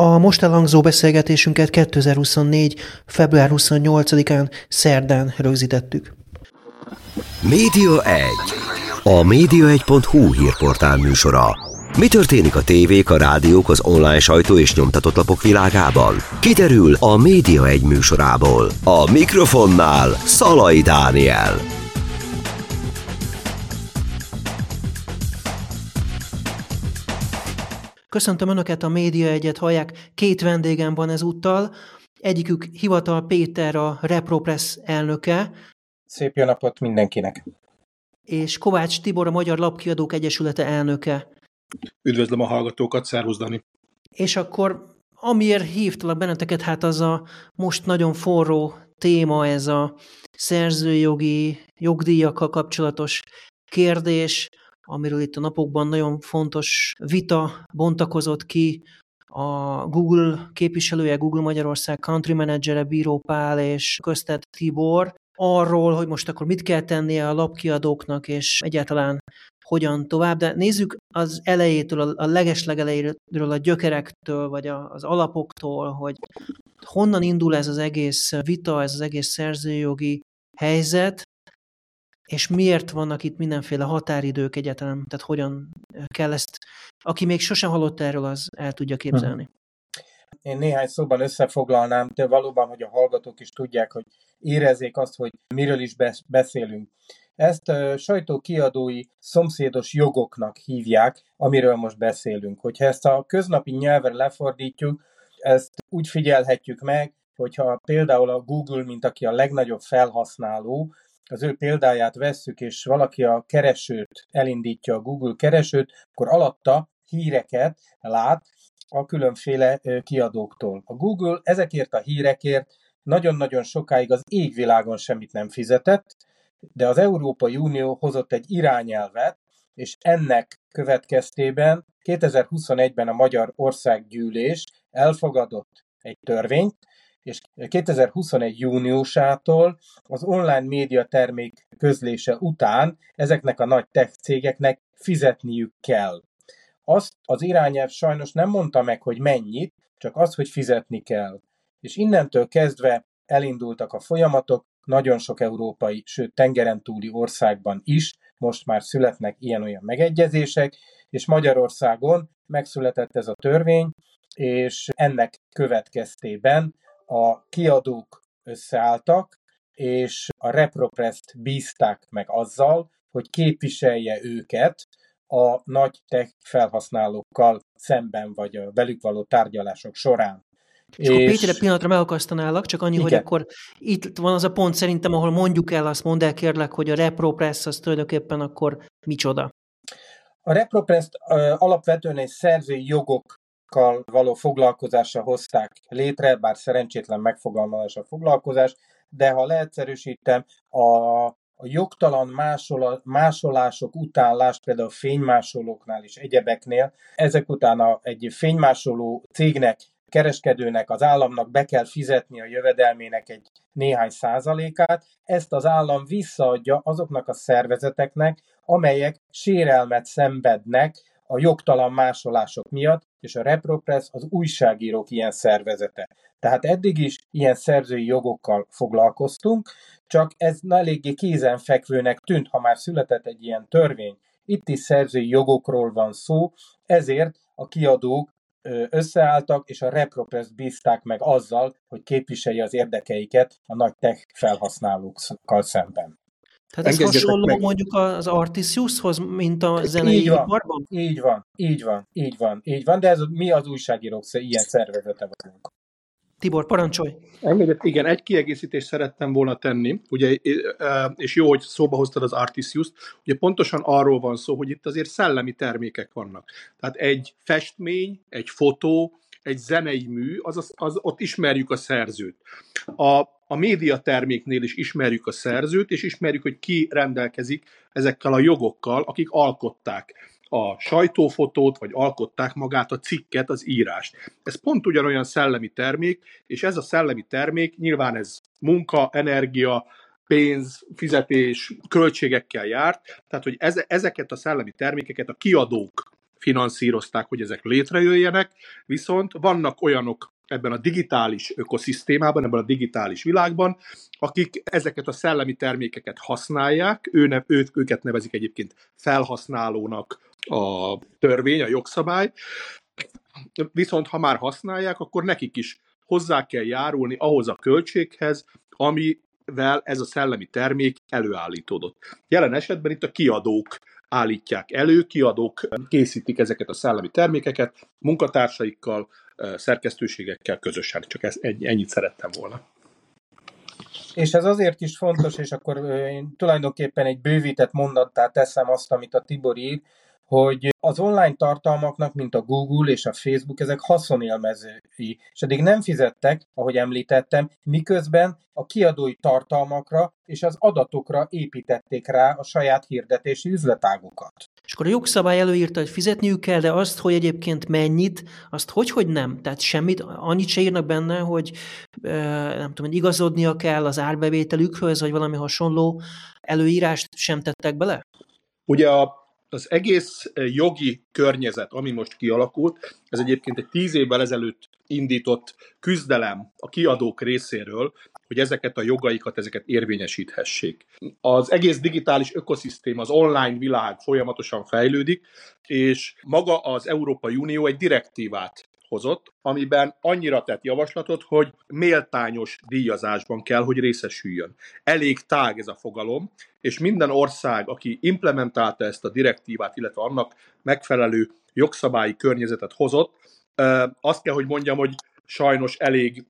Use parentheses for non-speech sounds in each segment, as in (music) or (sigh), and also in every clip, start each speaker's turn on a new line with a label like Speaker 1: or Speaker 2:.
Speaker 1: A most elhangzó beszélgetésünket 2024. február 28-án szerdán rögzítettük.
Speaker 2: Média 1. A média1.hu hírportál műsora. Mi történik a tévék, a rádiók, az online sajtó és nyomtatott lapok világában? Kiderül a Média 1 műsorából. A mikrofonnál Szalai Dániel.
Speaker 1: Köszöntöm Önöket, a Média Egyet hallják. Két vendégem van ezúttal. Egyikük Hivatal Péter, a Repropress elnöke.
Speaker 3: Szép jó napot mindenkinek!
Speaker 1: És Kovács Tibor, a Magyar Lapkiadók Egyesülete elnöke.
Speaker 4: Üdvözlöm a hallgatókat, szervusz Dani!
Speaker 1: És akkor amiért hívtalak benneteket, hát az a most nagyon forró téma, ez a szerzőjogi jogdíjakkal kapcsolatos kérdés, amiről itt a napokban nagyon fontos vita bontakozott ki, a Google képviselője, Google Magyarország country managere, Bíró Pál és Köztet Tibor, arról, hogy most akkor mit kell tennie a lapkiadóknak, és egyáltalán hogyan tovább, de nézzük az elejétől, a legeslegelejéről, a gyökerektől, vagy az alapoktól, hogy honnan indul ez az egész vita, ez az egész szerzőjogi helyzet, és miért vannak itt mindenféle határidők egyáltalán, tehát hogyan kell ezt, aki még sosem hallott erről, az el tudja képzelni.
Speaker 3: Én néhány szóban összefoglalnám, de valóban, hogy a hallgatók is tudják, hogy érezzék azt, hogy miről is beszélünk. Ezt a sajtókiadói szomszédos jogoknak hívják, amiről most beszélünk. Hogyha ezt a köznapi nyelvre lefordítjuk, ezt úgy figyelhetjük meg, hogyha például a Google, mint aki a legnagyobb felhasználó, az ő példáját vesszük, és valaki a keresőt elindítja, a Google keresőt, akkor alatta híreket lát a különféle kiadóktól. A Google ezekért a hírekért nagyon-nagyon sokáig az égvilágon semmit nem fizetett, de az Európai Unió hozott egy irányelvet, és ennek következtében 2021-ben a Magyar Országgyűlés elfogadott egy törvényt, és 2021. júniusától az online média termék közlése után ezeknek a nagy tech cégeknek fizetniük kell. Azt az irányelv sajnos nem mondta meg, hogy mennyit, csak az, hogy fizetni kell. És innentől kezdve elindultak a folyamatok, nagyon sok európai, sőt tengeren túli országban is most már születnek ilyen-olyan megegyezések, és Magyarországon megszületett ez a törvény, és ennek következtében a kiadók összeálltak, és a Repropress-t bízták meg azzal, hogy képviselje őket a nagy tech felhasználókkal szemben, vagy a velük való tárgyalások során.
Speaker 1: És, és akkor Péter, pillanatra megakasztanálak, csak annyi, igen. hogy akkor itt van az a pont szerintem, ahol mondjuk el, azt mondd el kérlek, hogy a ReproPress az tulajdonképpen akkor micsoda?
Speaker 3: A ReproPress alapvetően egy szerzői jogok való foglalkozásra hozták létre, bár szerencsétlen megfogalmazás a foglalkozás, de ha leegyszerűsítem, a, a jogtalan másol, másolások után, lásd például fénymásolóknál és egyebeknél, ezek után a, egy fénymásoló cégnek kereskedőnek, az államnak be kell fizetni a jövedelmének egy néhány százalékát, ezt az állam visszaadja azoknak a szervezeteknek, amelyek sérelmet szenvednek a jogtalan másolások miatt, és a ReproPress az újságírók ilyen szervezete. Tehát eddig is ilyen szerzői jogokkal foglalkoztunk, csak ez eléggé kézenfekvőnek tűnt, ha már született egy ilyen törvény. Itt is szerzői jogokról van szó, ezért a kiadók összeálltak, és a ReproPress bízták meg azzal, hogy képviselje az érdekeiket a nagy tech felhasználókkal szemben.
Speaker 1: Tehát ez hasonló meg. mondjuk az Artisiushoz, mint a zenei
Speaker 3: így van,
Speaker 1: iparban?
Speaker 3: Így van, így van, így van, így van, de ez mi az újságírók ilyen szervezete vagyunk.
Speaker 1: Tibor, parancsolj!
Speaker 4: Engedett, igen, egy kiegészítést szerettem volna tenni, ugye, és jó, hogy szóba hoztad az Artisius-t, ugye pontosan arról van szó, hogy itt azért szellemi termékek vannak. Tehát egy festmény, egy fotó, egy zenei mű, az, az, ott ismerjük a szerzőt. A, a média terméknél is ismerjük a szerzőt, és ismerjük, hogy ki rendelkezik ezekkel a jogokkal, akik alkották a sajtófotót, vagy alkották magát a cikket, az írást. Ez pont ugyanolyan szellemi termék, és ez a szellemi termék, nyilván ez munka, energia, pénz, fizetés, költségekkel járt, tehát hogy ezeket a szellemi termékeket a kiadók finanszírozták, hogy ezek létrejöjjenek, viszont vannak olyanok ebben a digitális ökoszisztémában, ebben a digitális világban, akik ezeket a szellemi termékeket használják, ő ne, őt, őket nevezik egyébként felhasználónak a törvény, a jogszabály, viszont ha már használják, akkor nekik is hozzá kell járulni ahhoz a költséghez, amivel ez a szellemi termék előállítódott. Jelen esetben itt a kiadók állítják elő, kiadók készítik ezeket a szellemi termékeket munkatársaikkal, szerkesztőségekkel közösen. Csak ez, ennyit szerettem volna.
Speaker 3: És ez azért is fontos, és akkor én tulajdonképpen egy bővített mondattá teszem azt, amit a Tibor ír, hogy az online tartalmaknak, mint a Google és a Facebook, ezek haszonélmezői, és eddig nem fizettek, ahogy említettem, miközben a kiadói tartalmakra és az adatokra építették rá a saját hirdetési üzletágukat.
Speaker 1: És akkor a jogszabály előírta, hogy fizetniük kell, de azt, hogy egyébként mennyit, azt hogy, hogy nem? Tehát semmit, annyit se írnak benne, hogy nem tudom, hogy igazodnia kell az árbevételükhöz, vagy valami hasonló előírást sem tettek bele?
Speaker 4: Ugye a az egész eh, jogi környezet, ami most kialakult, ez egyébként egy tíz évvel ezelőtt indított küzdelem a kiadók részéről, hogy ezeket a jogaikat, ezeket érvényesíthessék. Az egész digitális ökoszisztéma, az online világ folyamatosan fejlődik, és maga az Európai Unió egy direktívát hozott, amiben annyira tett javaslatot, hogy méltányos díjazásban kell, hogy részesüljön. Elég tág ez a fogalom, és minden ország, aki implementálta ezt a direktívát, illetve annak megfelelő jogszabályi környezetet hozott, azt kell, hogy mondjam, hogy sajnos elég,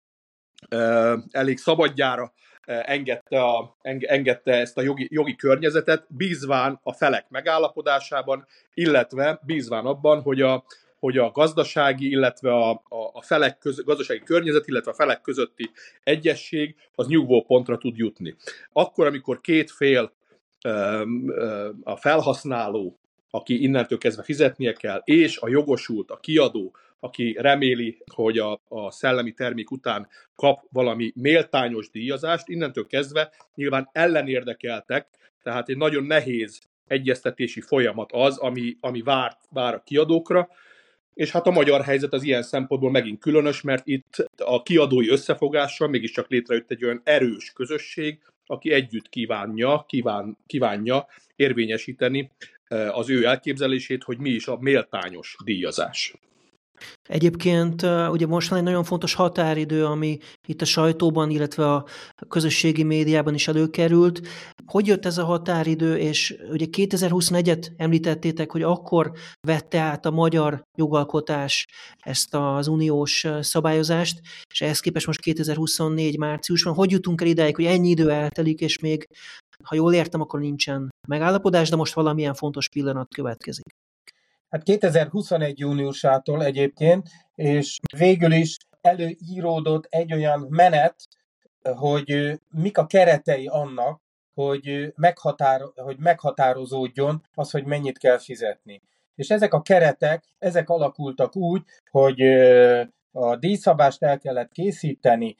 Speaker 4: elég szabadjára engedte, a, engedte ezt a jogi, jogi környezetet, bízván a felek megállapodásában, illetve bízván abban, hogy a, hogy a gazdasági, illetve a, a, a felek köz, gazdasági környezet, illetve a felek közötti egyesség az nyugvó pontra tud jutni. Akkor, amikor két fél a felhasználó, aki innentől kezdve fizetnie kell, és a jogosult, a kiadó, aki reméli, hogy a, a szellemi termék után kap valami méltányos díjazást, innentől kezdve nyilván ellenérdekeltek, tehát egy nagyon nehéz egyeztetési folyamat az, ami, ami vár, vár a kiadókra, és hát a magyar helyzet az ilyen szempontból megint különös, mert itt a kiadói összefogással mégiscsak létrejött egy olyan erős közösség, aki együtt kívánja, kíván, kívánja érvényesíteni eh, az ő elképzelését, hogy mi is a méltányos díjazás.
Speaker 1: Egyébként ugye most van egy nagyon fontos határidő, ami itt a sajtóban, illetve a közösségi médiában is előkerült. Hogy jött ez a határidő, és ugye 2021-et említettétek, hogy akkor vette át a magyar jogalkotás ezt az uniós szabályozást, és ehhez képest most 2024 márciusban. Hogy jutunk el ideig, hogy ennyi idő eltelik, és még, ha jól értem, akkor nincsen megállapodás, de most valamilyen fontos pillanat következik.
Speaker 3: Hát 2021 júniusától egyébként, és végül is előíródott egy olyan menet, hogy mik a keretei annak, hogy, meghatár, hogy meghatározódjon az, hogy mennyit kell fizetni. És ezek a keretek, ezek alakultak úgy, hogy a díjszabást el kellett készíteni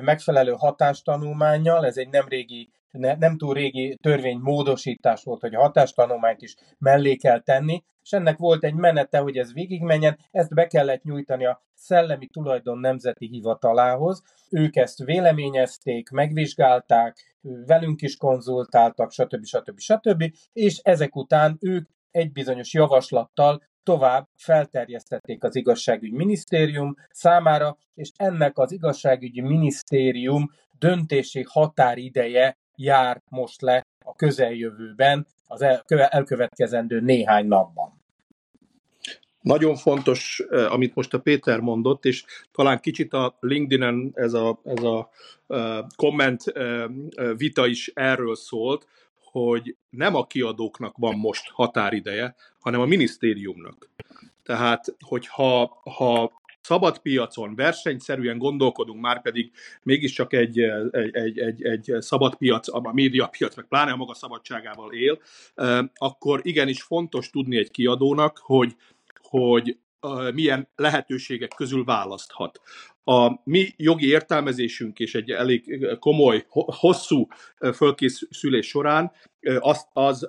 Speaker 3: megfelelő hatástanulmányjal, ez egy nem régi ne, nem túl régi törvény módosítás volt, hogy a hatástanulmányt is mellé kell tenni, és ennek volt egy menete, hogy ez végigmenjen, ezt be kellett nyújtani a Szellemi Tulajdon Nemzeti Hivatalához. Ők ezt véleményezték, megvizsgálták, velünk is konzultáltak, stb. stb. stb. És ezek után ők egy bizonyos javaslattal tovább felterjesztették az igazságügyi minisztérium számára, és ennek az igazságügyi minisztérium döntési határideje jár most le a közeljövőben, az elkövetkezendő néhány napban.
Speaker 4: Nagyon fontos, eh, amit most a Péter mondott, és talán kicsit a LinkedIn-en ez a, ez a eh, komment eh, vita is erről szólt, hogy nem a kiadóknak van most határideje, hanem a minisztériumnak. Tehát, hogyha ha szabad piacon versenyszerűen gondolkodunk, már pedig mégiscsak egy, egy, egy, egy, egy szabad piac, a médiapiac, meg pláne a maga szabadságával él, akkor igenis fontos tudni egy kiadónak, hogy, hogy milyen lehetőségek közül választhat. A mi jogi értelmezésünk és egy elég komoly, hosszú fölkészülés során az, az,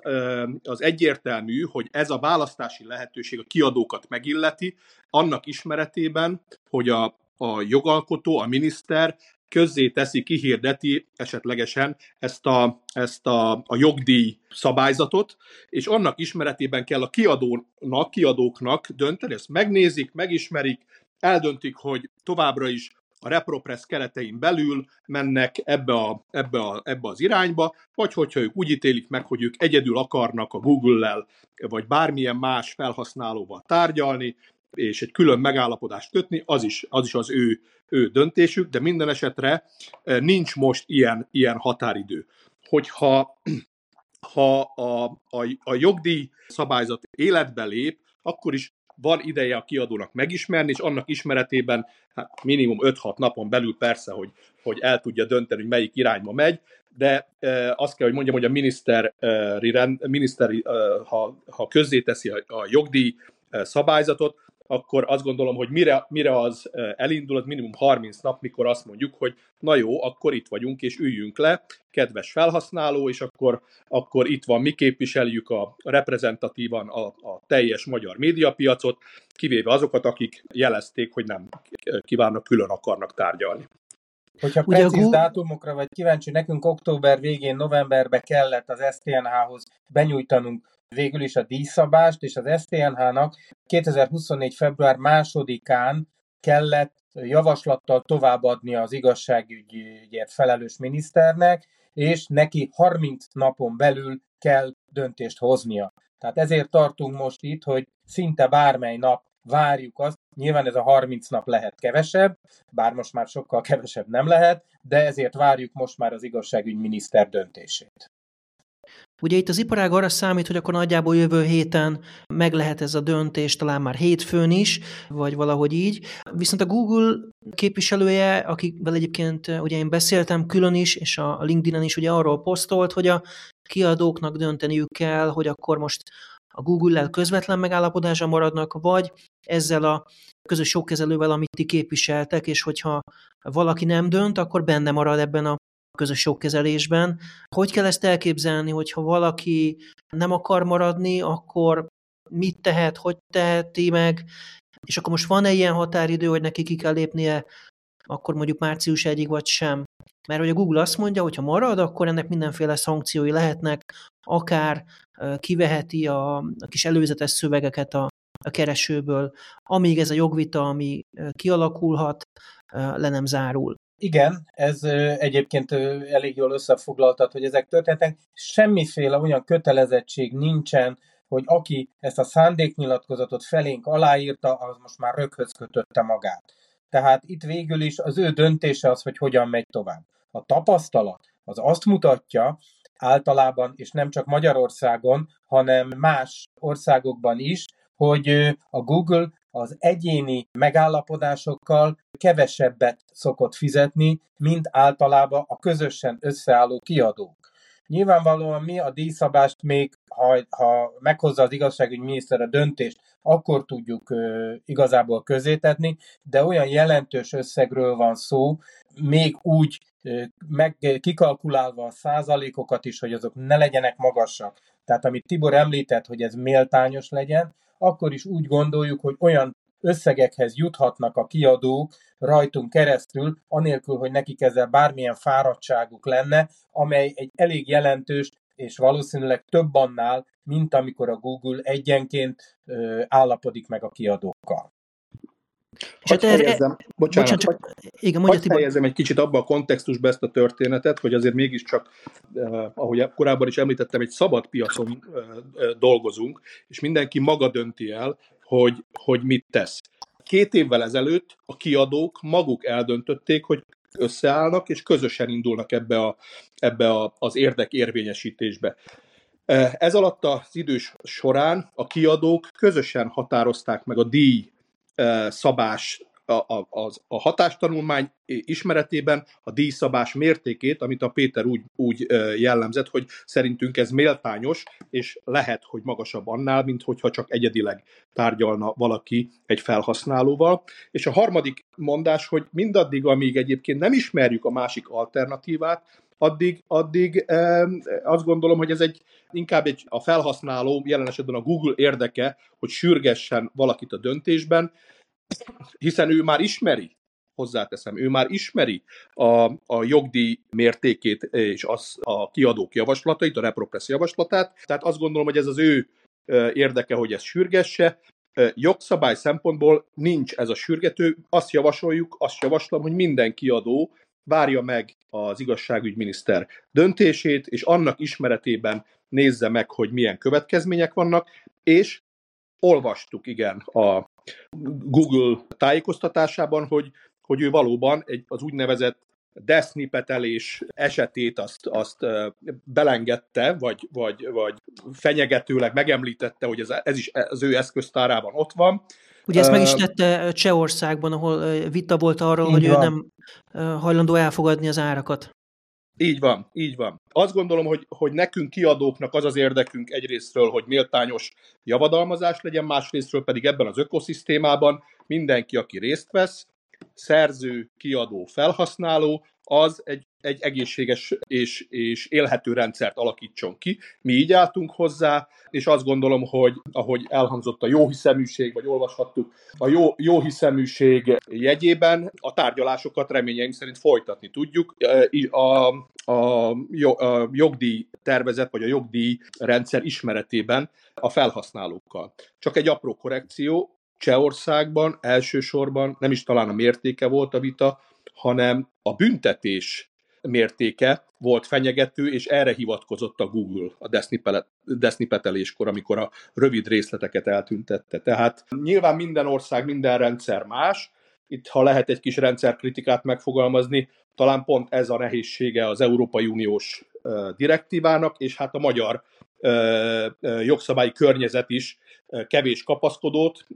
Speaker 4: az egyértelmű, hogy ez a választási lehetőség a kiadókat megilleti, annak ismeretében, hogy a, a jogalkotó, a miniszter közzé teszi, kihirdeti esetlegesen ezt a, ezt a, a jogdíj szabályzatot, és annak ismeretében kell a kiadónak, kiadóknak dönteni, ezt megnézik, megismerik, eldöntik, hogy továbbra is a ReproPress keretein belül mennek ebbe, a, ebbe, a, ebbe az irányba, vagy hogyha ők úgy ítélik meg, hogy ők egyedül akarnak a Google-lel, vagy bármilyen más felhasználóval tárgyalni, és egy külön megállapodást kötni, az is az, is az ő, ő döntésük, de minden esetre eh, nincs most ilyen, ilyen határidő. Hogyha (clears throat) ha a, a, a jogdíj szabályzat életbe lép, akkor is van ideje a kiadónak megismerni, és annak ismeretében hát minimum 5-6 napon belül persze, hogy, hogy el tudja dönteni, hogy melyik irányba megy, de e, azt kell, hogy mondjam, hogy a miniszteri, miniszteri e, ha, ha közzéteszi a, a jogdíj szabályzatot, akkor azt gondolom, hogy mire, mire az elindul, az minimum 30 nap, mikor azt mondjuk, hogy na jó, akkor itt vagyunk, és üljünk le, kedves felhasználó, és akkor, akkor itt van, mi képviseljük a reprezentatívan a, a teljes magyar médiapiacot, kivéve azokat, akik jelezték, hogy nem kívánnak, külön akarnak tárgyalni.
Speaker 3: Hogyha Ugye precíz Google... dátumokra vagy kíváncsi, nekünk október végén, novemberben kellett az STNH-hoz benyújtanunk végül is a díjszabást, és az STNH-nak 2024. február másodikán kellett javaslattal továbbadni az igazságügyért felelős miniszternek, és neki 30 napon belül kell döntést hoznia. Tehát ezért tartunk most itt, hogy szinte bármely nap várjuk azt, nyilván ez a 30 nap lehet kevesebb, bár most már sokkal kevesebb nem lehet, de ezért várjuk most már az igazságügyminiszter döntését.
Speaker 1: Ugye itt az iparág arra számít, hogy akkor nagyjából jövő héten meg lehet ez a döntés, talán már hétfőn is, vagy valahogy így. Viszont a Google képviselője, akivel egyébként ugye én beszéltem külön is, és a LinkedIn-en is ugye arról posztolt, hogy a kiadóknak dönteniük kell, hogy akkor most a Google-lel közvetlen megállapodásra maradnak, vagy ezzel a közös jogkezelővel, amit ti képviseltek, és hogyha valaki nem dönt, akkor benne marad ebben a közös jogkezelésben. Hogy kell ezt elképzelni, hogyha valaki nem akar maradni, akkor mit tehet, hogy teheti meg, és akkor most van-e ilyen határidő, hogy neki ki kell lépnie, akkor mondjuk március egyig vagy sem. Mert hogy a Google azt mondja, hogy ha marad, akkor ennek mindenféle szankciói lehetnek, akár kiveheti a, a kis előzetes szövegeket a, a keresőből, amíg ez a jogvita, ami kialakulhat, le nem zárul.
Speaker 3: Igen, ez egyébként elég jól összefoglaltat, hogy ezek történtek. Semmiféle olyan kötelezettség nincsen, hogy aki ezt a szándéknyilatkozatot felénk aláírta, az most már röghöz kötötte magát. Tehát itt végül is az ő döntése az, hogy hogyan megy tovább. A tapasztalat az azt mutatja, általában, és nem csak Magyarországon, hanem más országokban is, hogy a Google az egyéni megállapodásokkal kevesebbet szokott fizetni, mint általában a közösen összeálló kiadók. Nyilvánvalóan mi a díjszabást még, ha, ha meghozza az igazságügyminiszter a döntést, akkor tudjuk ö, igazából közétetni, de olyan jelentős összegről van szó, még úgy ö, meg kikalkulálva a százalékokat is, hogy azok ne legyenek magasak. Tehát amit Tibor említett, hogy ez méltányos legyen, akkor is úgy gondoljuk, hogy olyan összegekhez juthatnak a kiadók rajtunk keresztül, anélkül, hogy nekik ezzel bármilyen fáradtságuk lenne, amely egy elég jelentős és valószínűleg több annál, mint amikor a Google egyenként ö, állapodik meg a kiadókkal.
Speaker 4: És hát helyezem, bocsánat, bocsánat csak, igen, mondja Tibor. helyezem egy kicsit abba a kontextusba ezt a történetet, hogy azért mégiscsak, eh, ahogy korábban is említettem, egy szabad piacon eh, eh, dolgozunk, és mindenki maga dönti el, hogy, hogy mit tesz. Két évvel ezelőtt a kiadók maguk eldöntötték, hogy összeállnak, és közösen indulnak ebbe, a, ebbe a, az érdekérvényesítésbe. Ez alatt az idős során a kiadók közösen határozták meg a díj szabás a, a, a hatástanulmány ismeretében a díjszabás mértékét, amit a Péter úgy, úgy jellemzett, hogy szerintünk ez méltányos, és lehet, hogy magasabb annál, mint hogyha csak egyedileg tárgyalna valaki egy felhasználóval. És a harmadik mondás, hogy mindaddig, amíg egyébként nem ismerjük a másik alternatívát, addig, addig azt gondolom, hogy ez egy inkább egy, a felhasználó, jelen esetben a Google érdeke, hogy sürgessen valakit a döntésben, hiszen ő már ismeri, hozzáteszem, ő már ismeri a, a jogdíj mértékét és az, a kiadók javaslatait, a repropress javaslatát, tehát azt gondolom, hogy ez az ő érdeke, hogy ez sürgesse. Jogszabály szempontból nincs ez a sürgető, azt javasoljuk, azt javaslom, hogy minden kiadó várja meg az igazságügyminiszter döntését, és annak ismeretében nézze meg, hogy milyen következmények vannak, és olvastuk, igen, a Google tájékoztatásában, hogy, hogy ő valóban egy, az úgynevezett desznipetelés esetét azt, azt belengedte, vagy, vagy, vagy fenyegetőleg megemlítette, hogy ez, ez is az ő eszköztárában ott van.
Speaker 1: Ugye ezt meg is tette Csehországban, ahol vita volt arról, hogy van. ő nem hajlandó elfogadni az árakat.
Speaker 4: Így van, így van. Azt gondolom, hogy, hogy nekünk kiadóknak az az érdekünk egyrésztről, hogy méltányos javadalmazás legyen, másrésztről pedig ebben az ökoszisztémában mindenki, aki részt vesz, szerző, kiadó, felhasználó, az egy, egy egészséges és, és élhető rendszert alakítson ki. Mi így álltunk hozzá, és azt gondolom, hogy ahogy elhangzott a jóhiszeműség, vagy olvashattuk, a jó, jóhiszeműség jegyében a tárgyalásokat reményeink szerint folytatni tudjuk. A, a, a jogdíj tervezet, vagy a jogdíj rendszer ismeretében a felhasználókkal. Csak egy apró korrekció, Csehországban elsősorban nem is talán a mértéke volt a vita, hanem a büntetés mértéke volt fenyegető, és erre hivatkozott a Google a desznipeteléskor, amikor a rövid részleteket eltüntette. Tehát nyilván minden ország, minden rendszer más, itt ha lehet egy kis rendszerkritikát megfogalmazni, talán pont ez a nehézsége az Európai Uniós direktívának, és hát a magyar jogszabályi környezet is kevés kapaszkodót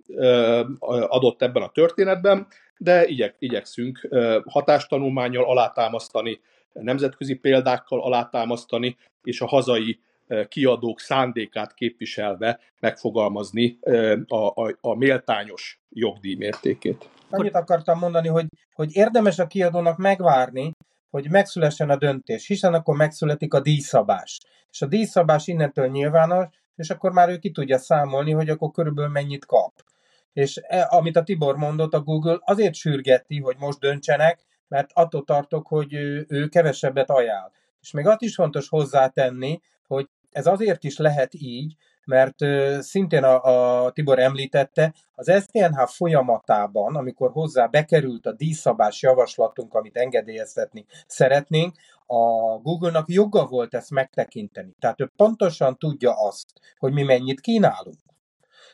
Speaker 4: adott ebben a történetben, de igyek, igyekszünk hatástanulmányjal alátámasztani, nemzetközi példákkal alátámasztani, és a hazai kiadók szándékát képviselve megfogalmazni a, a, a méltányos jogdíj mértékét.
Speaker 3: Annyit akartam mondani, hogy, hogy érdemes a kiadónak megvárni, hogy megszülessen a döntés, hiszen akkor megszületik a díjszabás. És a díjszabás innentől nyilvános, és akkor már ő ki tudja számolni, hogy akkor körülbelül mennyit kap. És e, amit a Tibor mondott, a Google azért sürgeti, hogy most döntsenek, mert attól tartok, hogy ő, ő kevesebbet ajánl. És még azt is fontos hozzátenni, hogy ez azért is lehet így, mert szintén a, a Tibor említette, az STNH folyamatában, amikor hozzá bekerült a díszabás javaslatunk, amit engedélyeztetni szeretnénk, a Google-nak joga volt ezt megtekinteni. Tehát ő pontosan tudja azt, hogy mi mennyit kínálunk.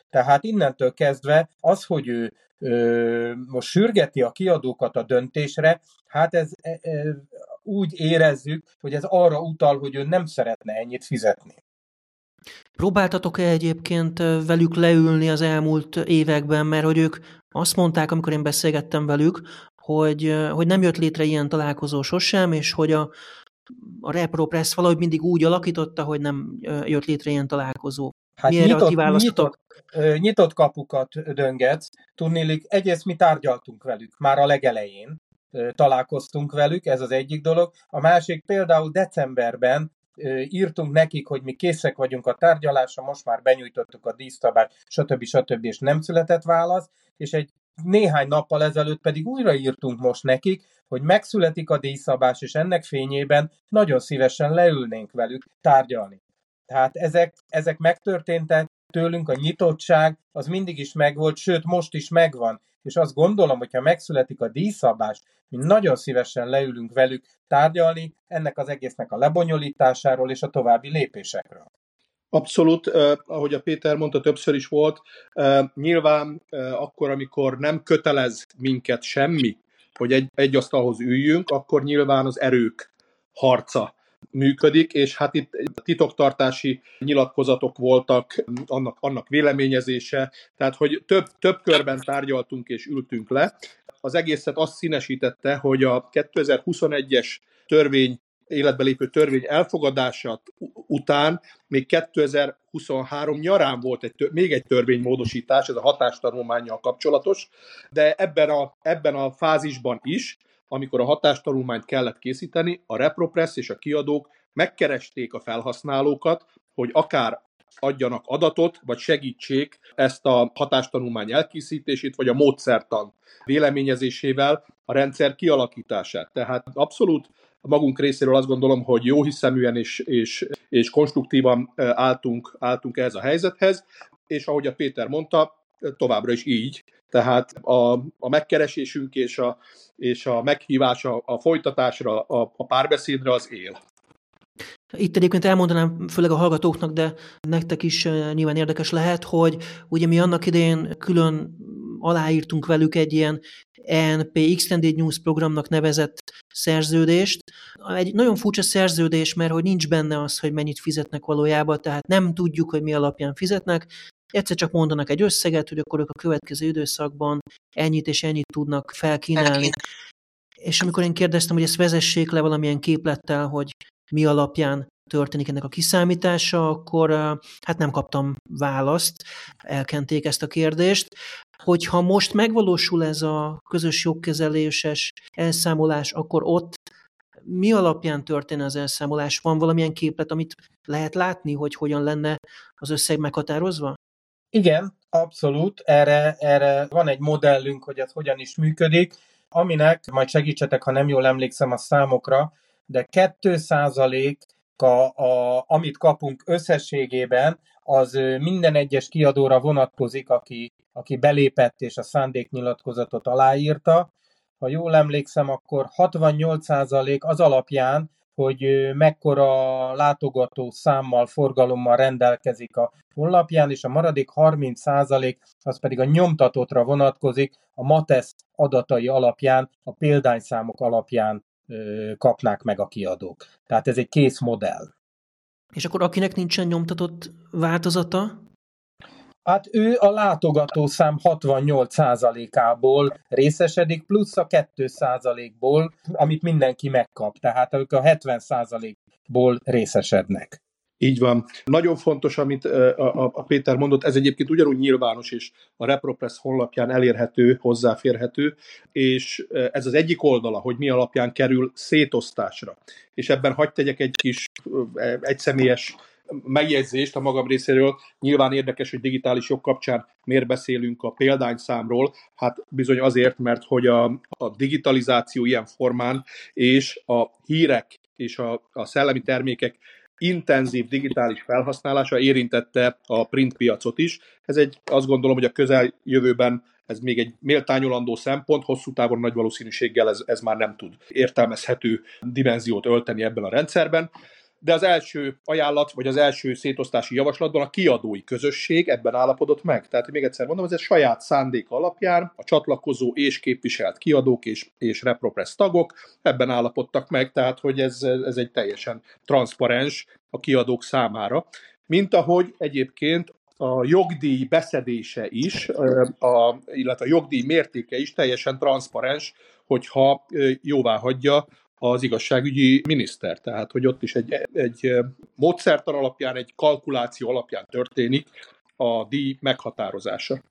Speaker 3: Tehát innentől kezdve az, hogy ő most sürgeti a kiadókat a döntésre, hát ez e, e, úgy érezzük, hogy ez arra utal, hogy ő nem szeretne ennyit fizetni.
Speaker 1: Próbáltatok-e egyébként velük leülni az elmúlt években, mert hogy ők azt mondták, amikor én beszélgettem velük, hogy, hogy nem jött létre ilyen találkozó sosem, és hogy a, a ReproPress valahogy mindig úgy alakította, hogy nem jött létre ilyen találkozó.
Speaker 3: Hát Milyen nyitott, nyitott, nyitott kapukat döngetsz. Tudnélik, egyrészt mi tárgyaltunk velük már a legelején, találkoztunk velük, ez az egyik dolog. A másik például decemberben írtunk nekik, hogy mi készek vagyunk a tárgyalásra, most már benyújtottuk a dísztabát, stb. stb. és nem született válasz, és egy néhány nappal ezelőtt pedig újra írtunk most nekik, hogy megszületik a díjszabás, és ennek fényében nagyon szívesen leülnénk velük tárgyalni. Tehát ezek, ezek megtörténtek, tőlünk a nyitottság az mindig is megvolt, sőt most is megvan. És azt gondolom, hogyha megszületik a díjszabás, mi nagyon szívesen leülünk velük tárgyalni ennek az egésznek a lebonyolításáról és a további lépésekről.
Speaker 4: Abszolút, eh, ahogy a Péter mondta, többször is volt. Eh, nyilván eh, akkor, amikor nem kötelez minket semmi, hogy egy, egy asztalhoz üljünk, akkor nyilván az erők harca működik, és hát itt titoktartási nyilatkozatok voltak, annak, annak véleményezése, tehát hogy több, több körben tárgyaltunk és ültünk le. Az egészet azt színesítette, hogy a 2021-es törvény életbe lépő törvény elfogadása után még 2023 nyarán volt egy, még egy törvénymódosítás, ez a hatástanulmányjal kapcsolatos, de ebben a, ebben a fázisban is amikor a hatástanulmányt kellett készíteni, a ReproPress és a kiadók megkeresték a felhasználókat, hogy akár adjanak adatot, vagy segítsék ezt a hatástanulmány elkészítését, vagy a módszertan véleményezésével a rendszer kialakítását. Tehát abszolút magunk részéről azt gondolom, hogy jó hiszeműen és, és, és konstruktívan álltunk, álltunk ehhez a helyzethez, és ahogy a Péter mondta, továbbra is így. Tehát a, a megkeresésünk és a, és a meghívás a, a folytatásra, a, a párbeszédre az él.
Speaker 1: Itt egyébként elmondanám, főleg a hallgatóknak, de nektek is nyilván érdekes lehet, hogy ugye mi annak idején külön aláírtunk velük egy ilyen ENP Extended News programnak nevezett szerződést. Egy nagyon furcsa szerződés, mert hogy nincs benne az, hogy mennyit fizetnek valójában, tehát nem tudjuk, hogy mi alapján fizetnek, egyszer csak mondanak egy összeget, hogy akkor ők a következő időszakban ennyit és ennyit tudnak felkínálni. És amikor én kérdeztem, hogy ezt vezessék le valamilyen képlettel, hogy mi alapján történik ennek a kiszámítása, akkor hát nem kaptam választ, elkenték ezt a kérdést. Hogyha most megvalósul ez a közös jogkezeléses elszámolás, akkor ott mi alapján történne az elszámolás? Van valamilyen képlet, amit lehet látni, hogy hogyan lenne az összeg meghatározva?
Speaker 3: Igen, abszolút. Erre, erre van egy modellünk, hogy ez hogyan is működik, aminek, majd segítsetek, ha nem jól emlékszem a számokra, de 2% a, a, amit kapunk összességében, az minden egyes kiadóra vonatkozik, aki, aki belépett és a szándéknyilatkozatot aláírta. Ha jól emlékszem, akkor 68% az alapján, hogy mekkora látogató számmal, forgalommal rendelkezik a honlapján, és a maradék 30% az pedig a nyomtatottra vonatkozik, a MATESZ adatai alapján, a példányszámok alapján kapnák meg a kiadók. Tehát ez egy kész modell.
Speaker 1: És akkor akinek nincsen nyomtatott változata?
Speaker 3: Hát ő a látogató szám 68%-ából részesedik, plusz a 2%-ból, amit mindenki megkap. Tehát ők a 70%-ból részesednek.
Speaker 4: Így van. Nagyon fontos, amit a Péter mondott, ez egyébként ugyanúgy nyilvános, és a ReproPress honlapján elérhető, hozzáférhető, és ez az egyik oldala, hogy mi alapján kerül szétosztásra. És ebben hagyd tegyek egy kis egyszemélyes megjegyzést a magam részéről. Nyilván érdekes, hogy digitális jog kapcsán miért beszélünk a példányszámról. Hát bizony azért, mert hogy a, a digitalizáció ilyen formán, és a hírek és a, a szellemi termékek intenzív digitális felhasználása érintette a print piacot is. Ez egy, azt gondolom, hogy a közeljövőben ez még egy méltányolandó szempont, hosszú távon nagy valószínűséggel ez, ez már nem tud értelmezhető dimenziót ölteni ebben a rendszerben de az első ajánlat, vagy az első szétosztási javaslatban a kiadói közösség ebben állapodott meg. Tehát még egyszer mondom, ez egy saját szándék alapján a csatlakozó és képviselt kiadók és, és ReproPress tagok ebben állapodtak meg, tehát hogy ez, ez egy teljesen transzparens a kiadók számára. Mint ahogy egyébként a jogdíj beszedése is, a, illetve a jogdíj mértéke is teljesen transzparens, hogyha jóvá hagyja az igazságügyi miniszter. Tehát, hogy ott is egy, egy módszertan alapján, egy kalkuláció alapján történik a díj meghatározása.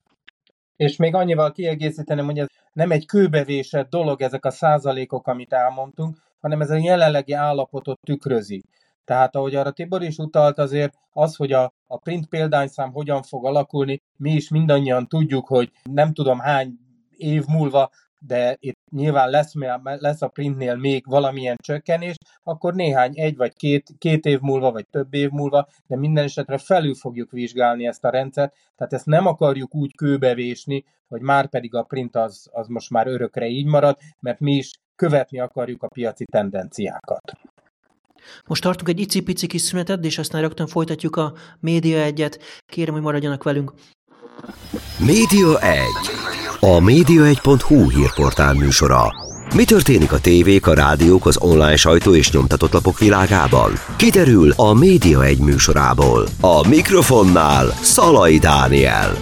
Speaker 3: És még annyival kiegészíteném, hogy ez nem egy kőbevésett dolog ezek a százalékok, amit elmondtunk, hanem ez a jelenlegi állapotot tükrözi. Tehát ahogy arra Tibor is utalt, azért az, hogy a, a print példányszám hogyan fog alakulni, mi is mindannyian tudjuk, hogy nem tudom hány év múlva de itt nyilván lesz, lesz a printnél még valamilyen csökkenés, akkor néhány egy vagy két, két év múlva, vagy több év múlva, de minden esetre felül fogjuk vizsgálni ezt a rendszert, tehát ezt nem akarjuk úgy kőbevésni, hogy már pedig a print az, az most már örökre így marad, mert mi is követni akarjuk a piaci tendenciákat.
Speaker 1: Most tartunk egy icipici kis szünetet, és aztán rögtön folytatjuk a Média egyet. Kérem, hogy maradjanak velünk.
Speaker 2: Média 1. A média1.hu hírportál műsora. Mi történik a tévék, a rádiók, az online sajtó és nyomtatott lapok világában? Kiderül a Média 1 műsorából. A mikrofonnál Szalai Dániel.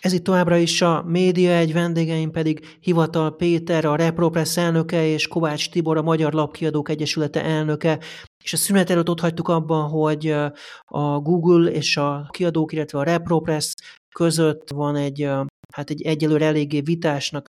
Speaker 1: Ez itt továbbra is a média, egy vendégeim pedig Hivatal Péter, a Repropress elnöke, és Kovács Tibor, a Magyar Lapkiadók Egyesülete elnöke. És a szünet előtt ott hagytuk abban, hogy a Google és a kiadók, illetve a ReproPress között van egy, hát egy egyelőre eléggé vitásnak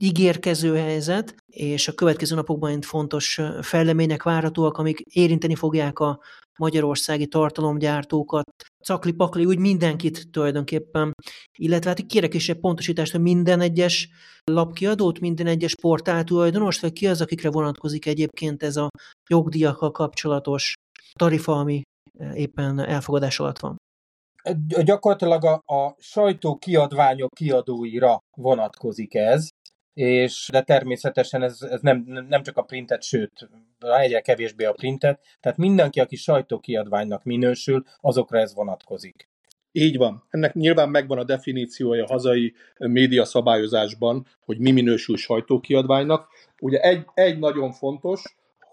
Speaker 1: ígérkező helyzet, és a következő napokban fontos fejlemények várhatóak, amik érinteni fogják a magyarországi tartalomgyártókat, cakli-pakli, úgy mindenkit tulajdonképpen, illetve hát kérek is egy pontosítást, hogy minden egyes lapkiadót, minden egyes portál tulajdonos, vagy ki az, akikre vonatkozik egyébként ez a jogdíjakkal kapcsolatos tarifa, ami éppen elfogadás alatt van?
Speaker 3: Gyakorlatilag a, a sajtó kiadványok kiadóira vonatkozik ez, és de természetesen ez, ez nem, nem csak a printet, sőt, egyre kevésbé a printet, tehát mindenki, aki sajtókiadványnak minősül, azokra ez vonatkozik.
Speaker 4: Így van. Ennek nyilván megvan a definíciója a hazai média szabályozásban, hogy mi minősül sajtókiadványnak. Ugye egy, egy nagyon fontos,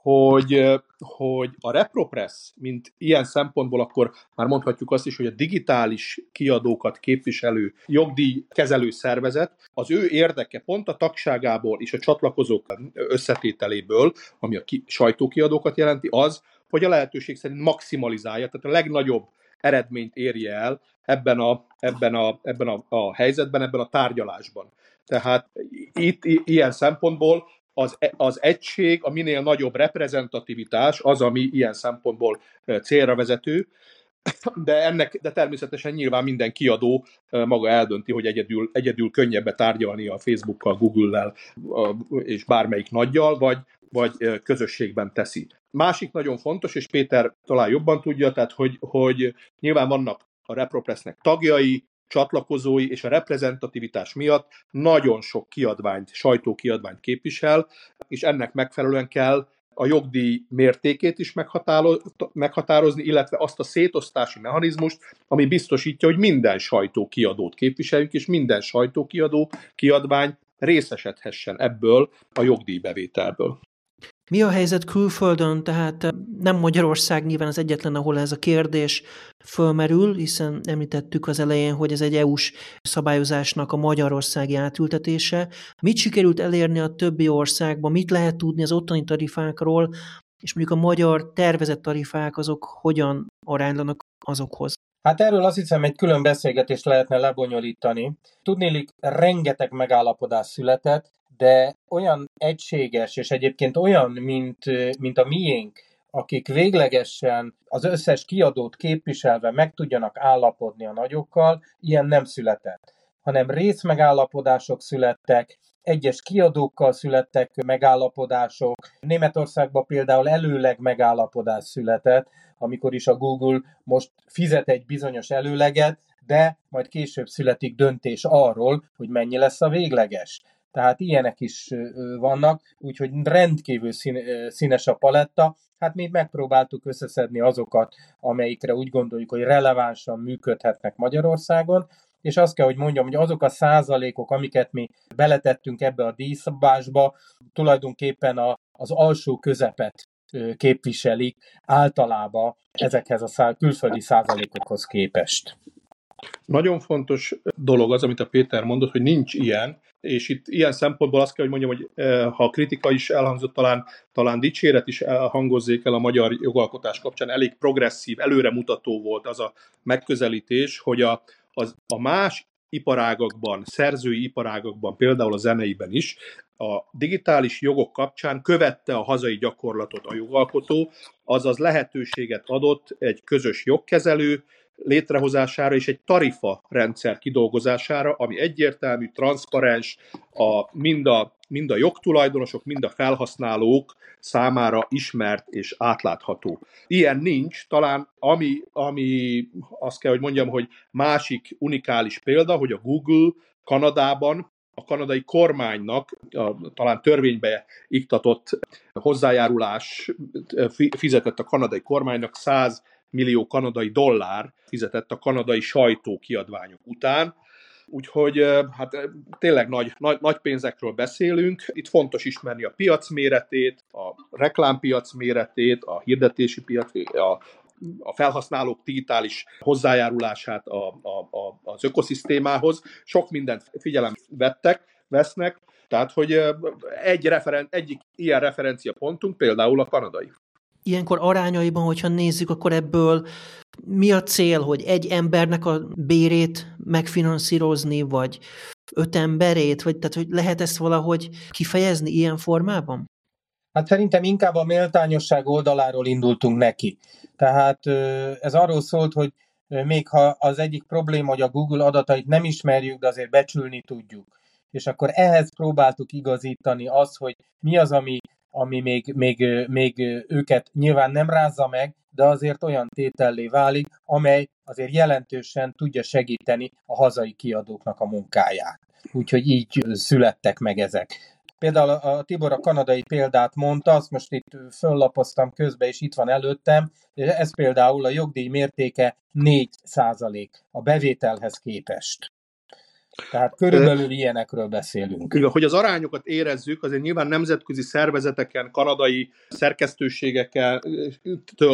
Speaker 4: hogy, hogy a ReproPress, mint ilyen szempontból akkor már mondhatjuk azt is, hogy a digitális kiadókat képviselő jogdíj kezelő szervezet, az ő érdeke pont a tagságából és a csatlakozók összetételéből, ami a ki, sajtókiadókat jelenti, az, hogy a lehetőség szerint maximalizálja, tehát a legnagyobb eredményt érje el ebben a, ebben a, ebben a, a helyzetben, ebben a tárgyalásban. Tehát itt ilyen szempontból az, e, az egység, a minél nagyobb reprezentativitás az, ami ilyen szempontból célra vezető, de ennek, de természetesen nyilván minden kiadó maga eldönti, hogy egyedül, egyedül könnyebbe tárgyalni a Facebookkal, Google-lel és bármelyik nagyjal, vagy, vagy közösségben teszi. Másik nagyon fontos, és Péter talán jobban tudja, tehát hogy, hogy nyilván vannak a ReproPressnek tagjai, csatlakozói és a reprezentativitás miatt nagyon sok kiadványt, sajtókiadványt képvisel, és ennek megfelelően kell a jogdíj mértékét is meghatározni, illetve azt a szétosztási mechanizmust, ami biztosítja, hogy minden sajtókiadót képviseljünk, és minden sajtókiadó, kiadvány részesedhessen ebből a jogdíjbevételből.
Speaker 1: Mi a helyzet külföldön, tehát eh, nem Magyarország nyilván az egyetlen, ahol ez a kérdés fölmerül, hiszen említettük az elején, hogy ez egy EU-s szabályozásnak a magyarországi átültetése. Mit sikerült elérni a többi országban, mit lehet tudni az ottani tarifákról, és mondjuk a magyar tervezett tarifák azok hogyan aránylanak azokhoz?
Speaker 3: Hát erről azt hiszem egy külön beszélgetést lehetne lebonyolítani. Tudnélik, rengeteg megállapodás született, de olyan egységes, és egyébként olyan, mint, mint a miénk, akik véglegesen az összes kiadót képviselve meg tudjanak állapodni a nagyokkal, ilyen nem született, hanem részmegállapodások születtek, egyes kiadókkal születtek megállapodások. Németországban például előleg megállapodás született, amikor is a Google most fizet egy bizonyos előleget, de majd később születik döntés arról, hogy mennyi lesz a végleges. Tehát ilyenek is vannak, úgyhogy rendkívül színes a paletta. Hát mi megpróbáltuk összeszedni azokat, amelyikre úgy gondoljuk, hogy relevánsan működhetnek Magyarországon, és azt kell, hogy mondjam, hogy azok a százalékok, amiket mi beletettünk ebbe a díjszabásba, tulajdonképpen a, az alsó közepet képviselik általában ezekhez a szá- külföldi százalékokhoz képest.
Speaker 4: Nagyon fontos dolog az, amit a Péter mondott, hogy nincs ilyen, és itt ilyen szempontból azt kell, hogy mondjam, hogy eh, ha a kritika is elhangzott, talán, talán dicséret is hangozzék el a magyar jogalkotás kapcsán, elég progresszív, előremutató volt az a megközelítés, hogy a, az, a más iparágakban, szerzői iparágakban, például a zeneiben is, a digitális jogok kapcsán követte a hazai gyakorlatot a jogalkotó, azaz lehetőséget adott egy közös jogkezelő, létrehozására és egy tarifa rendszer kidolgozására, ami egyértelmű, transzparens, a, mind, a, mind a jogtulajdonosok, mind a felhasználók számára ismert és átlátható. Ilyen nincs, talán ami, ami azt kell, hogy mondjam, hogy másik unikális példa, hogy a Google Kanadában a kanadai kormánynak a, talán törvénybe iktatott hozzájárulás fizetett a kanadai kormánynak 100 millió kanadai dollár fizetett a kanadai sajtó kiadványok után, Úgyhogy hát tényleg nagy, nagy, nagy pénzekről beszélünk. Itt fontos ismerni a piac méretét, a reklámpiac méretét, a hirdetési piac, a, a felhasználók digitális hozzájárulását a, a, a, az ökoszisztémához. Sok mindent figyelem vettek, vesznek, tehát hogy egy referen, egyik ilyen referencia pontunk például a kanadai.
Speaker 1: Ilyenkor arányaiban, hogyha nézzük, akkor ebből mi a cél, hogy egy embernek a bérét megfinanszírozni, vagy öt emberét, vagy tehát hogy lehet ezt valahogy kifejezni ilyen formában?
Speaker 3: Hát szerintem inkább a méltányosság oldaláról indultunk neki. Tehát ez arról szólt, hogy még ha az egyik probléma, hogy a Google adatait nem ismerjük, de azért becsülni tudjuk. És akkor ehhez próbáltuk igazítani azt, hogy mi az, ami, ami még, még, még őket nyilván nem rázza meg, de azért olyan tétellé válik, amely azért jelentősen tudja segíteni a hazai kiadóknak a munkáját. Úgyhogy így születtek meg ezek. Például a Tibor a kanadai példát mondta, azt most itt föllapoztam közben, és itt van előttem. Ez például a jogdíj mértéke 4% a bevételhez képest. Tehát körülbelül ilyenekről beszélünk.
Speaker 4: Igen, hogy az arányokat érezzük, azért nyilván nemzetközi szervezeteken, kanadai szerkesztőségekkel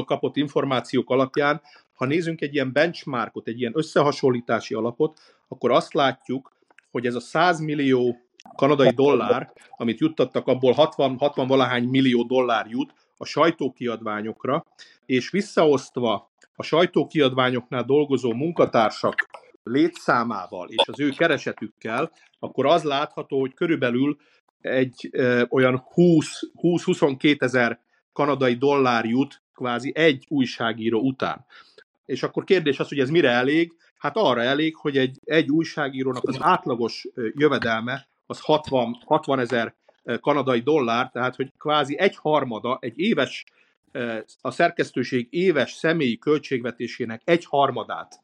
Speaker 4: kapott információk alapján, ha nézzünk egy ilyen benchmarkot, egy ilyen összehasonlítási alapot, akkor azt látjuk, hogy ez a 100 millió kanadai dollár, amit juttattak, abból 60, 60 valahány millió dollár jut a sajtókiadványokra, és visszaosztva a sajtókiadványoknál dolgozó munkatársak létszámával és az ő keresetükkel, akkor az látható, hogy körülbelül egy e, olyan 20-22 ezer kanadai dollár jut kvázi egy újságíró után. És akkor kérdés az, hogy ez mire elég? Hát arra elég, hogy egy, egy újságírónak az átlagos jövedelme az 60, 60 ezer kanadai dollár, tehát hogy kvázi egy harmada, egy éves, a szerkesztőség éves személyi költségvetésének egy harmadát,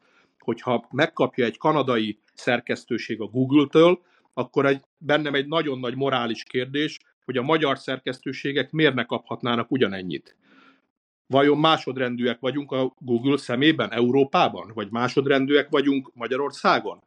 Speaker 4: hogyha megkapja egy kanadai szerkesztőség a Google-től, akkor egy, bennem egy nagyon nagy morális kérdés, hogy a magyar szerkesztőségek miért ne kaphatnának ugyanennyit vajon másodrendűek vagyunk a Google szemében, Európában, vagy másodrendűek vagyunk Magyarországon?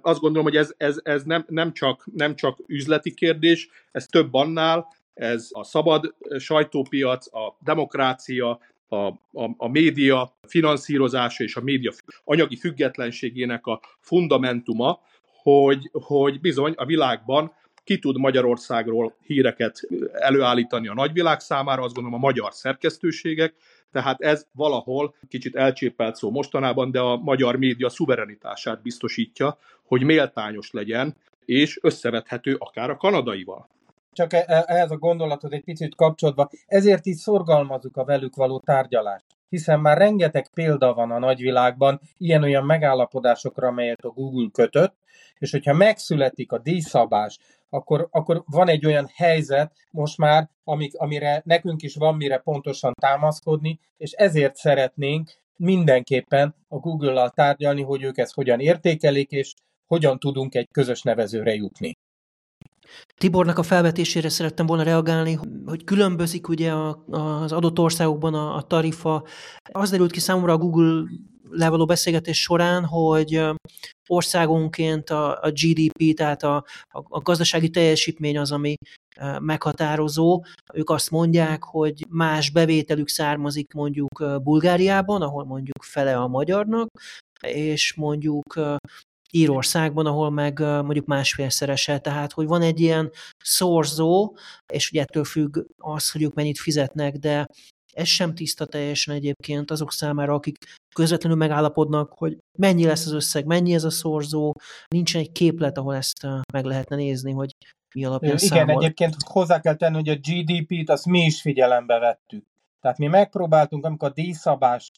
Speaker 4: Azt gondolom, hogy ez, ez, ez nem, nem, csak, nem csak üzleti kérdés, ez több annál, ez a szabad sajtópiac, a demokrácia, a, a, a média finanszírozása és a média anyagi függetlenségének a fundamentuma, hogy, hogy bizony a világban ki tud Magyarországról híreket előállítani a nagyvilág számára, azt gondolom a magyar szerkesztőségek, tehát ez valahol kicsit elcsépelt szó mostanában, de a magyar média szuverenitását biztosítja, hogy méltányos legyen, és összevethető akár a kanadaival.
Speaker 3: Csak e, e, ehhez a gondolathoz egy picit kapcsolódva, ezért így szorgalmazunk a velük való tárgyalást hiszen már rengeteg példa van a nagyvilágban ilyen-olyan megállapodásokra, amelyet a Google kötött, és hogyha megszületik a díjszabás, akkor, akkor van egy olyan helyzet most már, amik, amire nekünk is van mire pontosan támaszkodni, és ezért szeretnénk mindenképpen a Google-lal tárgyalni, hogy ők ezt hogyan értékelik, és hogyan tudunk egy közös nevezőre jutni.
Speaker 1: Tibornak a felvetésére szerettem volna reagálni, hogy különbözik ugye az adott országokban a, a tarifa. Az derült ki számomra a Google leveló beszélgetés során, hogy országonként a, a GDP, tehát a, a, a gazdasági teljesítmény az, ami meghatározó. Ők azt mondják, hogy más bevételük származik mondjuk Bulgáriában, ahol mondjuk fele a magyarnak, és mondjuk Írországban, ahol meg mondjuk másfélszerese, tehát hogy van egy ilyen szorzó, és ugye ettől függ az, hogy ők mennyit fizetnek, de ez sem tiszta teljesen egyébként azok számára, akik közvetlenül megállapodnak, hogy mennyi lesz az összeg, mennyi ez a szorzó, nincsen egy képlet, ahol ezt meg lehetne nézni, hogy mi alapján
Speaker 3: Igen, számol. egyébként hozzá kell tenni, hogy a GDP-t azt mi is figyelembe vettük. Tehát mi megpróbáltunk, amikor a díjszabást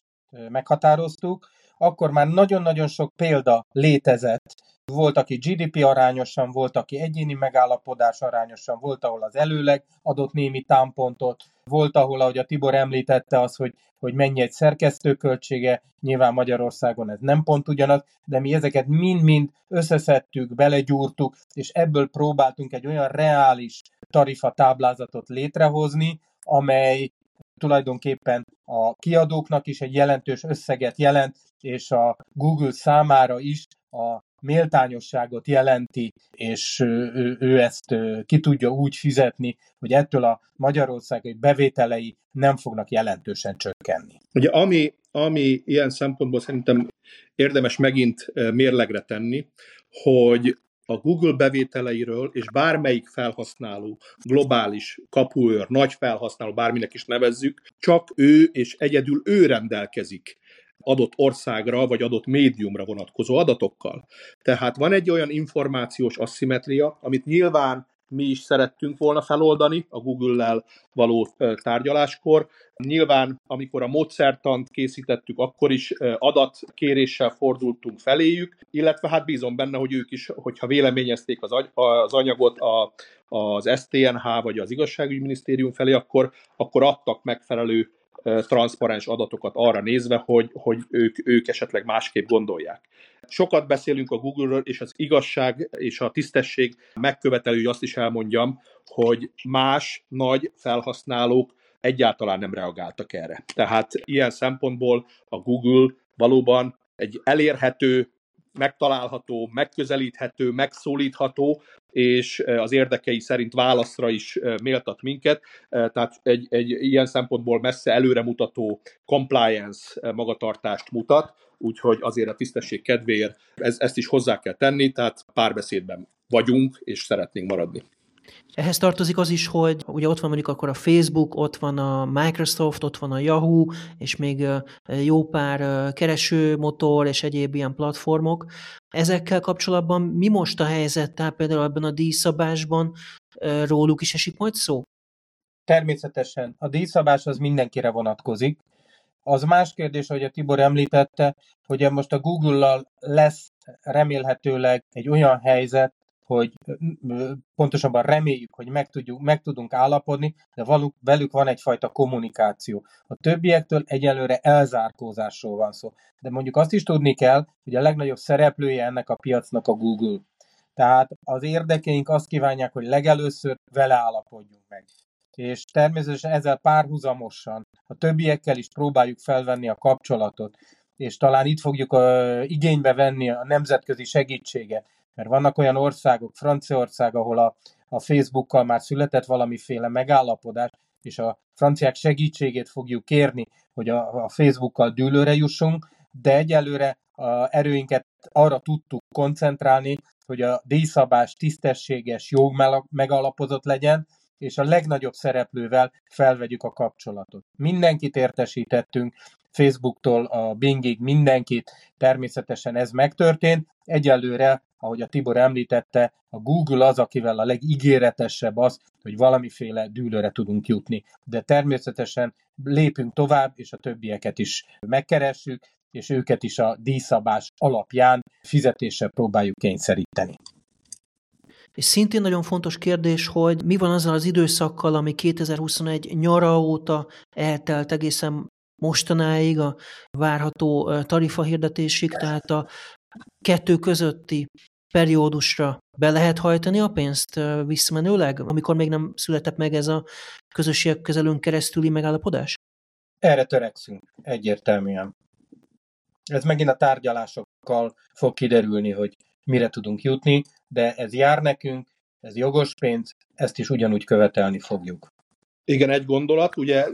Speaker 3: meghatároztuk, akkor már nagyon-nagyon sok példa létezett. Volt, aki GDP arányosan, volt, aki egyéni megállapodás arányosan, volt, ahol az előleg adott némi támpontot, volt, ahol, ahogy a Tibor említette, az, hogy, hogy mennyi egy szerkesztőköltsége, nyilván Magyarországon ez nem pont ugyanaz, de mi ezeket mind-mind összeszedtük, belegyúrtuk, és ebből próbáltunk egy olyan reális tarifa táblázatot létrehozni, amely tulajdonképpen a kiadóknak is egy jelentős összeget jelent, és a Google számára is a méltányosságot jelenti, és ő, ő ezt ki tudja úgy fizetni, hogy ettől a Magyarország egy bevételei nem fognak jelentősen csökkenni.
Speaker 4: Ugye ami, ami ilyen szempontból szerintem érdemes megint mérlegre tenni, hogy a Google bevételeiről, és bármelyik felhasználó, globális kapuőr, nagy felhasználó, bárminek is nevezzük, csak ő és egyedül ő rendelkezik adott országra vagy adott médiumra vonatkozó adatokkal. Tehát van egy olyan információs asszimetria, amit nyilván mi is szerettünk volna feloldani a Google-lel való tárgyaláskor. Nyilván, amikor a módszertant készítettük, akkor is adatkéréssel fordultunk feléjük, illetve hát bízom benne, hogy ők is, hogyha véleményezték az, anyagot a, az STNH vagy az igazságügyminisztérium felé, akkor, akkor adtak megfelelő transzparens adatokat arra nézve, hogy, hogy ők, ők esetleg másképp gondolják. Sokat beszélünk a Google-ről, és az igazság és a tisztesség megkövetelő, hogy azt is elmondjam, hogy más nagy felhasználók egyáltalán nem reagáltak erre. Tehát ilyen szempontból a Google valóban egy elérhető, megtalálható, megközelíthető, megszólítható, és az érdekei szerint válaszra is méltat minket. Tehát egy, egy ilyen szempontból messze előremutató compliance magatartást mutat, úgyhogy azért a tisztesség kedvéért ez, ezt is hozzá kell tenni, tehát párbeszédben vagyunk, és szeretnénk maradni.
Speaker 1: Ehhez tartozik az is, hogy ugye ott van mondjuk akkor a Facebook, ott van a Microsoft, ott van a Yahoo, és még jó pár keresőmotor és egyéb ilyen platformok. Ezekkel kapcsolatban mi most a helyzet, tehát például ebben a díjszabásban róluk is esik majd szó?
Speaker 3: Természetesen. A díjszabás az mindenkire vonatkozik. Az más kérdés, hogy a Tibor említette, hogy most a Google-lal lesz remélhetőleg egy olyan helyzet, hogy pontosabban reméljük, hogy meg, tudjuk, meg tudunk állapodni, de valuk, velük van egyfajta kommunikáció. A többiektől egyelőre elzárkózásról van szó. De mondjuk azt is tudni kell, hogy a legnagyobb szereplője ennek a piacnak a Google. Tehát az érdekeink azt kívánják, hogy legelőször vele állapodjunk meg. És természetesen ezzel párhuzamosan a többiekkel is próbáljuk felvenni a kapcsolatot, és talán itt fogjuk a, igénybe venni a nemzetközi segítséget, mert vannak olyan országok, Franciaország, ahol a, a Facebookkal már született valamiféle megállapodás, és a franciák segítségét fogjuk kérni, hogy a, a Facebookkal dűlőre jussunk, de egyelőre a erőinket arra tudtuk koncentrálni, hogy a díjszabás tisztességes, jó megalapozott legyen, és a legnagyobb szereplővel felvegyük a kapcsolatot. Mindenkit értesítettünk, Facebooktól a Bingig mindenkit, természetesen ez megtörtént. Egyelőre, ahogy a Tibor említette, a Google az, akivel a legígéretesebb az, hogy valamiféle dűlőre tudunk jutni. De természetesen lépünk tovább, és a többieket is megkeressük, és őket is a díjszabás alapján fizetéssel próbáljuk kényszeríteni.
Speaker 1: És szintén nagyon fontos kérdés, hogy mi van azzal az időszakkal, ami 2021 nyara óta eltelt egészen mostanáig a várható tarifa hirdetésig, tehát a kettő közötti periódusra be lehet hajtani a pénzt visszamenőleg, amikor még nem született meg ez a közösségek közelünk keresztüli megállapodás?
Speaker 3: Erre törekszünk, egyértelműen. Ez megint a tárgyalásokkal fog kiderülni, hogy mire tudunk jutni, de ez jár nekünk, ez jogos pénz, ezt is ugyanúgy követelni fogjuk.
Speaker 4: Igen, egy gondolat, ugye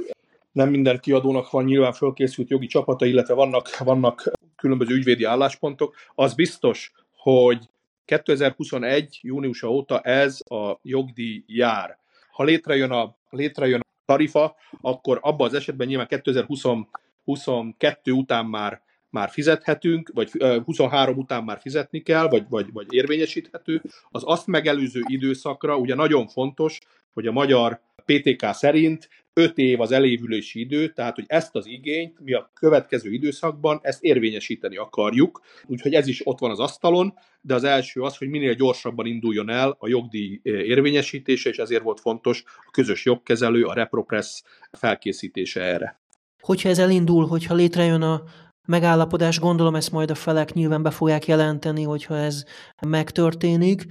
Speaker 4: nem minden kiadónak van nyilván fölkészült jogi csapata, illetve vannak, vannak különböző ügyvédi álláspontok. Az biztos, hogy 2021. júniusa óta ez a jogdíj jár. Ha létrejön a, létrejön a tarifa, akkor abban az esetben nyilván 2022 után már már fizethetünk, vagy 23 után már fizetni kell, vagy, vagy, vagy érvényesíthető. Az azt megelőző időszakra ugye nagyon fontos, hogy a magyar PTK szerint 5 év az elévülési idő, tehát hogy ezt az igényt mi a következő időszakban ezt érvényesíteni akarjuk, úgyhogy ez is ott van az asztalon, de az első az, hogy minél gyorsabban induljon el a jogdíj érvényesítése, és ezért volt fontos a közös jogkezelő, a ReproPress felkészítése erre.
Speaker 1: Hogyha ez elindul, hogyha létrejön a megállapodás, gondolom ezt majd a felek nyilván be fogják jelenteni, hogyha ez megtörténik.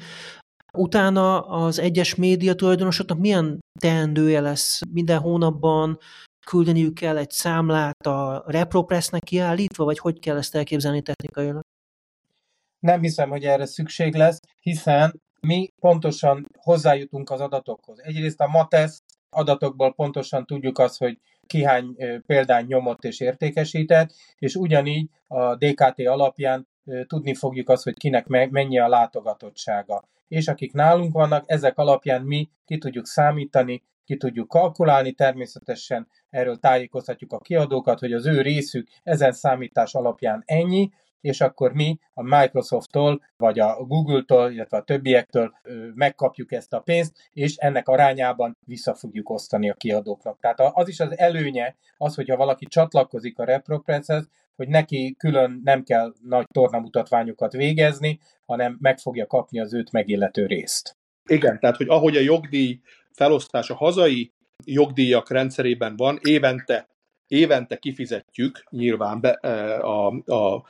Speaker 1: Utána az egyes média tulajdonosoknak milyen teendője lesz minden hónapban, küldeniük kell egy számlát a ReproPressnek kiállítva, vagy hogy kell ezt elképzelni technikailag?
Speaker 3: Nem hiszem, hogy erre szükség lesz, hiszen mi pontosan hozzájutunk az adatokhoz. Egyrészt a MATESZ adatokból pontosan tudjuk azt, hogy ki hány példán nyomott és értékesített, és ugyanígy a DKT alapján tudni fogjuk azt, hogy kinek mennyi a látogatottsága. És akik nálunk vannak, ezek alapján mi ki tudjuk számítani, ki tudjuk kalkulálni, természetesen erről tájékoztatjuk a kiadókat, hogy az ő részük ezen számítás alapján ennyi, és akkor mi a Microsofttól, vagy a Google-tól, illetve a többiektől megkapjuk ezt a pénzt, és ennek arányában vissza fogjuk osztani a kiadóknak. Tehát az is az előnye, az, hogyha valaki csatlakozik a ReproPresshez, hogy neki külön nem kell nagy tornamutatványokat végezni, hanem meg fogja kapni az őt megillető részt.
Speaker 4: Igen, tehát hogy ahogy a jogdíj felosztás a hazai jogdíjak rendszerében van, évente évente kifizetjük nyilván be, a, a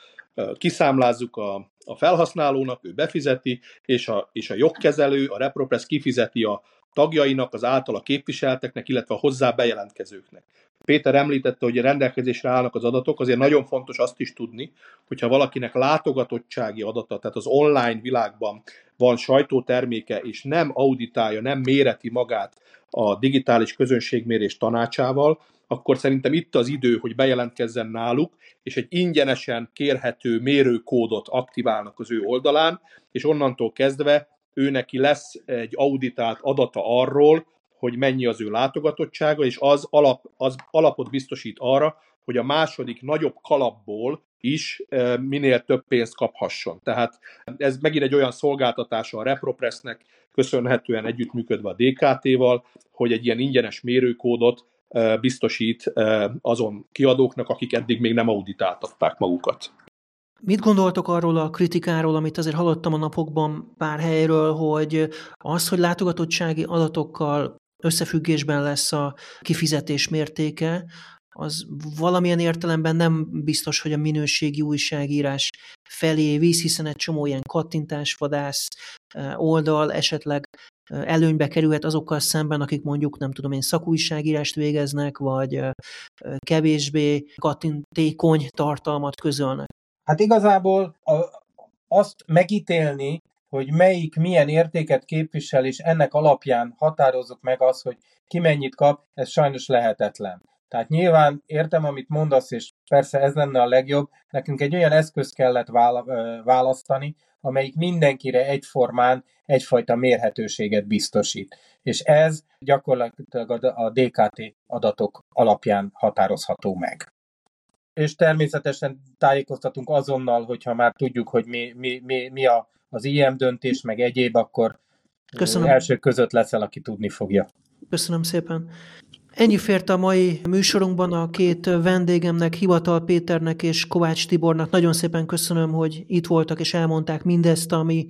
Speaker 4: kiszámlázzuk a, a felhasználónak, ő befizeti, és a, és a jogkezelő, a ReproPress kifizeti a tagjainak, az általa képviselteknek, illetve a hozzá bejelentkezőknek. Péter említette, hogy rendelkezésre állnak az adatok, azért nagyon fontos azt is tudni, hogyha valakinek látogatottsági adata, tehát az online világban van sajtóterméke, és nem auditálja, nem méreti magát a digitális közönségmérés tanácsával, akkor szerintem itt az idő, hogy bejelentkezzen náluk, és egy ingyenesen kérhető mérőkódot aktiválnak az ő oldalán, és onnantól kezdve ő neki lesz egy auditált adata arról, hogy mennyi az ő látogatottsága, és az, alap, az alapot biztosít arra, hogy a második nagyobb kalapból is minél több pénzt kaphasson. Tehát ez megint egy olyan szolgáltatása a ReproPressnek, köszönhetően együttműködve a DKT-val, hogy egy ilyen ingyenes mérőkódot biztosít azon kiadóknak, akik eddig még nem auditáltatták magukat.
Speaker 1: Mit gondoltok arról a kritikáról, amit azért hallottam a napokban pár helyről, hogy az, hogy látogatottsági adatokkal összefüggésben lesz a kifizetés mértéke, az valamilyen értelemben nem biztos, hogy a minőségi újságírás felé visz, hiszen egy csomó ilyen kattintásvadász oldal esetleg előnybe kerülhet azokkal szemben, akik mondjuk, nem tudom én, szakújságírást végeznek, vagy kevésbé kattintékony tartalmat közölnek.
Speaker 3: Hát igazából a, azt megítélni, hogy melyik milyen értéket képvisel, és ennek alapján határozzuk meg azt, hogy ki mennyit kap, ez sajnos lehetetlen. Tehát nyilván értem, amit mondasz, és persze ez lenne a legjobb, nekünk egy olyan eszköz kellett választani, amelyik mindenkire egyformán egyfajta mérhetőséget biztosít. És ez gyakorlatilag a DKT adatok alapján határozható meg. És természetesen tájékoztatunk azonnal, hogyha már tudjuk, hogy mi, mi, mi, mi a, az IM döntés, meg egyéb, akkor Köszönöm. első között leszel, aki tudni fogja.
Speaker 1: Köszönöm szépen. Ennyi fért a mai műsorunkban a két vendégemnek, Hivatal Péternek és Kovács Tibornak. Nagyon szépen köszönöm, hogy itt voltak és elmondták mindezt, ami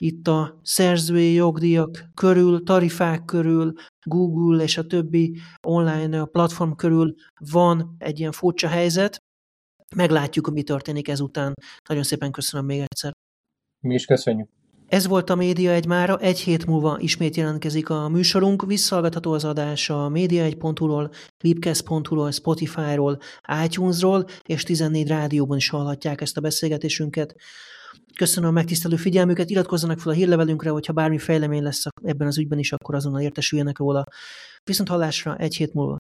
Speaker 1: itt a szerzői jogdíjak körül, tarifák körül, Google és a többi online platform körül van egy ilyen furcsa helyzet. Meglátjuk, mi történik ezután. Nagyon szépen köszönöm még egyszer.
Speaker 3: Mi is köszönjük.
Speaker 1: Ez volt a Média egy mára, egy hét múlva ismét jelentkezik a műsorunk, visszalgatható az adás a média1.hu-ról, libkesz.hu-ról, Spotify-ról, iTunes-ról, és 14 rádióban is hallhatják ezt a beszélgetésünket. Köszönöm a megtisztelő figyelmüket, iratkozzanak fel a hírlevelünkre, hogyha bármi fejlemény lesz ebben az ügyben is, akkor azonnal értesüljenek róla. Viszont hallásra egy hét múlva.